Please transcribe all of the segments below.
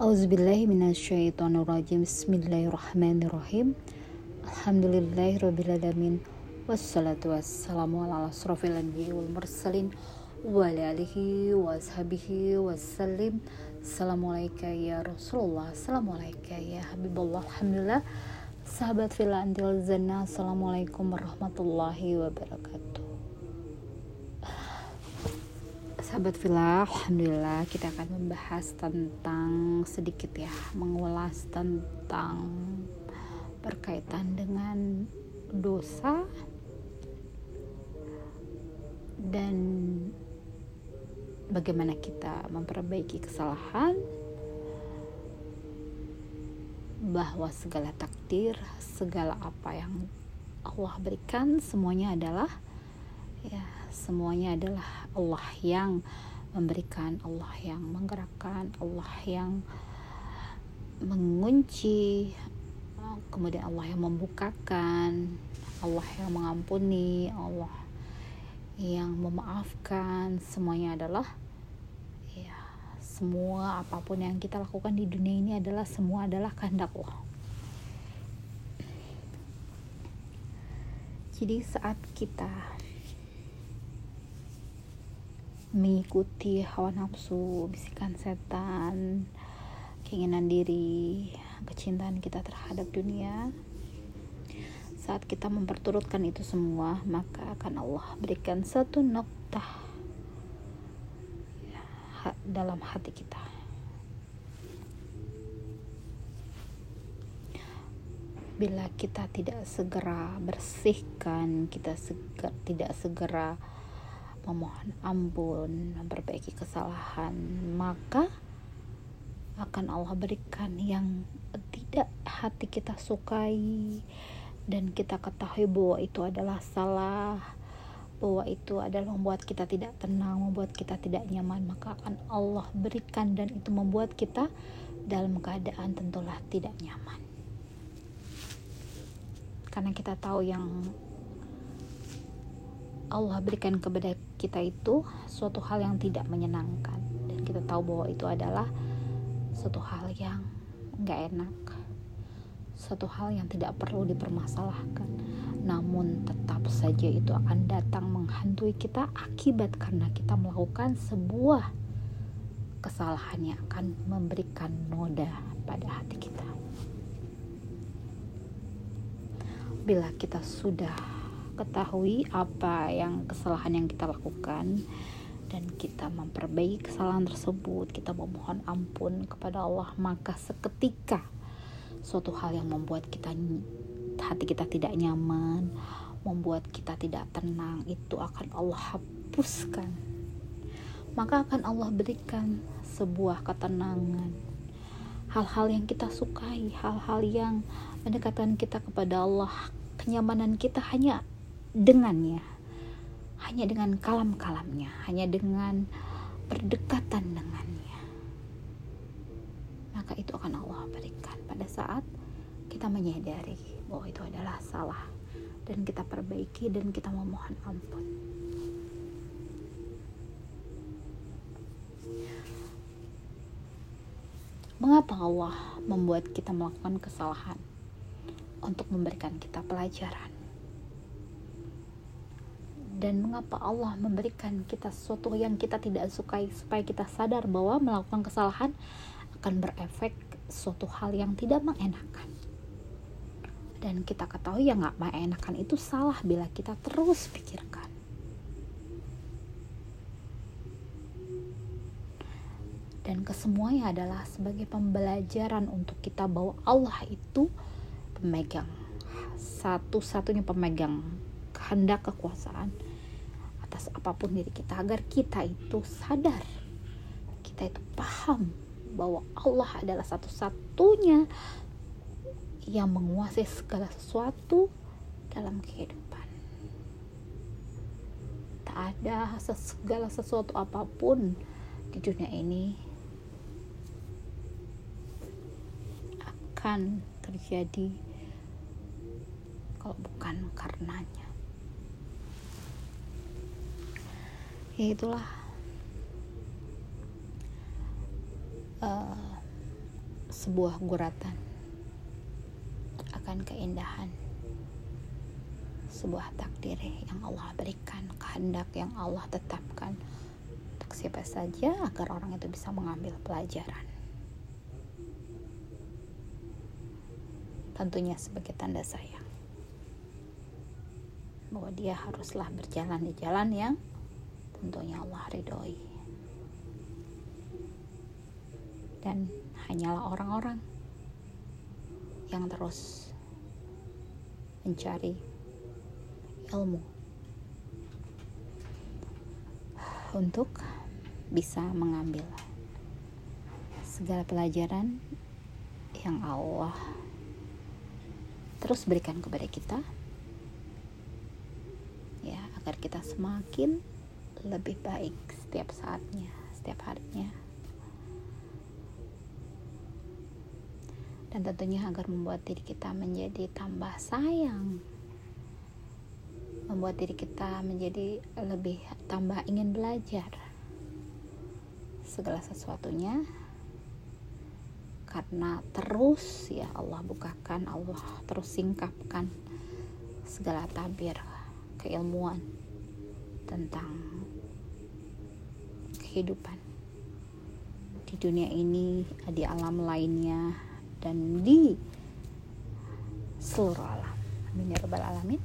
Auzubillahiminasyaitonirrajim Bismillahirrahmanirrahim. Alhamdulillahirrabbilalamin Wassalatu wassalamu ala asrafil anbiya wal mursalin Wa alihi wa ashabihi wassalim. Assalamualaikum ya Rasulullah. Assalamualaikum ya Habibullah. Alhamdulillah. Sahabat fila antil zana Assalamualaikum warahmatullahi wabarakatuh Sahabat Villa, Alhamdulillah kita akan membahas tentang sedikit ya, mengulas tentang berkaitan dengan dosa dan bagaimana kita memperbaiki kesalahan bahwa segala takdir, segala apa yang Allah berikan semuanya adalah ya semuanya adalah Allah yang memberikan Allah yang menggerakkan Allah yang mengunci kemudian Allah yang membukakan Allah yang mengampuni Allah yang memaafkan semuanya adalah ya semua apa pun yang kita lakukan di dunia ini adalah semua adalah kehendak Allah. Jadi saat kita mengikuti hawa nafsu, bisikan setan, keinginan diri, kecintaan kita terhadap dunia. Saat kita memperturutkan itu semua, maka akan Allah berikan satu noktah dalam hati kita. Bila kita tidak segera bersihkan, kita segera, tidak segera memohon ampun, memperbaiki kesalahan, maka akan Allah berikan yang tidak hati kita sukai dan kita ketahui bahwa itu adalah salah bahwa itu adalah membuat kita tidak tenang, membuat kita tidak nyaman, maka akan Allah berikan dan itu membuat kita dalam keadaan tentulah tidak nyaman. Karena kita tahu yang Allah berikan kepada kita itu suatu hal yang tidak menyenangkan. Dan kita tahu bahwa itu adalah suatu hal yang nggak enak. Suatu hal yang tidak perlu dipermasalahkan. Namun tetap saja itu akan datang menghantui kita akibat karena kita melakukan sebuah kesalahan yang akan memberikan noda pada hati kita. Bila kita sudah ketahui apa yang kesalahan yang kita lakukan dan kita memperbaiki kesalahan tersebut, kita memohon ampun kepada Allah, maka seketika suatu hal yang membuat kita hati kita tidak nyaman, membuat kita tidak tenang, itu akan Allah hapuskan. Maka akan Allah berikan sebuah ketenangan. Hal-hal yang kita sukai, hal-hal yang mendekatkan kita kepada Allah, kenyamanan kita hanya dengannya hanya dengan kalam-kalamnya hanya dengan berdekatan dengannya maka itu akan Allah berikan pada saat kita menyadari bahwa itu adalah salah dan kita perbaiki dan kita memohon ampun Mengapa Allah membuat kita melakukan kesalahan untuk memberikan kita pelajaran? Dan mengapa Allah memberikan kita sesuatu yang kita tidak sukai supaya kita sadar bahwa melakukan kesalahan akan berefek suatu hal yang tidak mengenakan. Dan kita ketahui yang nggak mengenakan itu salah bila kita terus pikirkan. Dan kesemuanya adalah sebagai pembelajaran untuk kita bahwa Allah itu pemegang satu-satunya pemegang kehendak kekuasaan atas apa pun diri kita agar kita itu sadar kita itu paham bahwa Allah adalah satu-satunya yang menguasai segala sesuatu dalam kehidupan. Tak ada segala sesuatu apa pun di dunia ini akan terjadi kalau bukan karenanya ya itulah. Uh, sebuah guratan akan keindahan. Sebuah takdir yang Allah berikan kehendak yang Allah tetapkan untuk siapa saja agar orang itu bisa mengambil pelajaran. Tentunya sebagai tanda sayang bahwa dia haruslah berjalan di jalan yang tentunya Allah ridhoi. Dan hanyalah orang-orang yang terus mencari ilmu untuk bisa mengambil segala pelajaran yang Allah terus berikan kepada kita ya agar kita semakin lebih baik setiap saatnya setiap harinya. Dan tentunya agar membuat diri kita menjadi tambah sayang. Membuat diri kita menjadi lebih tambah ingin belajar segala sesuatunya. Karena terus ya Allah bukakan Allah terus singkapkan segala tabir keilmuan tentang kehidupan di dunia ini di alam lainnya dan di seluruh alam amin ya rabbal alamin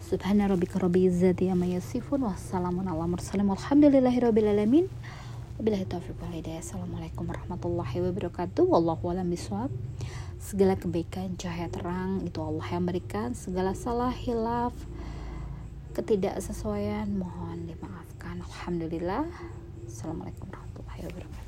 subhana rabbika rabbil izzati amma yasifun wassalamun ala mursalin walhamdulillahi rabbil alamin Wabillahi taufiq wal hidayah. Assalamualaikum warahmatullahi wabarakatuh. Wallahu a'lam bishawab. Segala kebaikan, cahaya terang itu Allah yang berikan. Segala salah, hilaf, ketidaksesuaian mohon dimaafkan. Alhamdulillah. Assalamualaikum warahmatullahi wabarakatuh.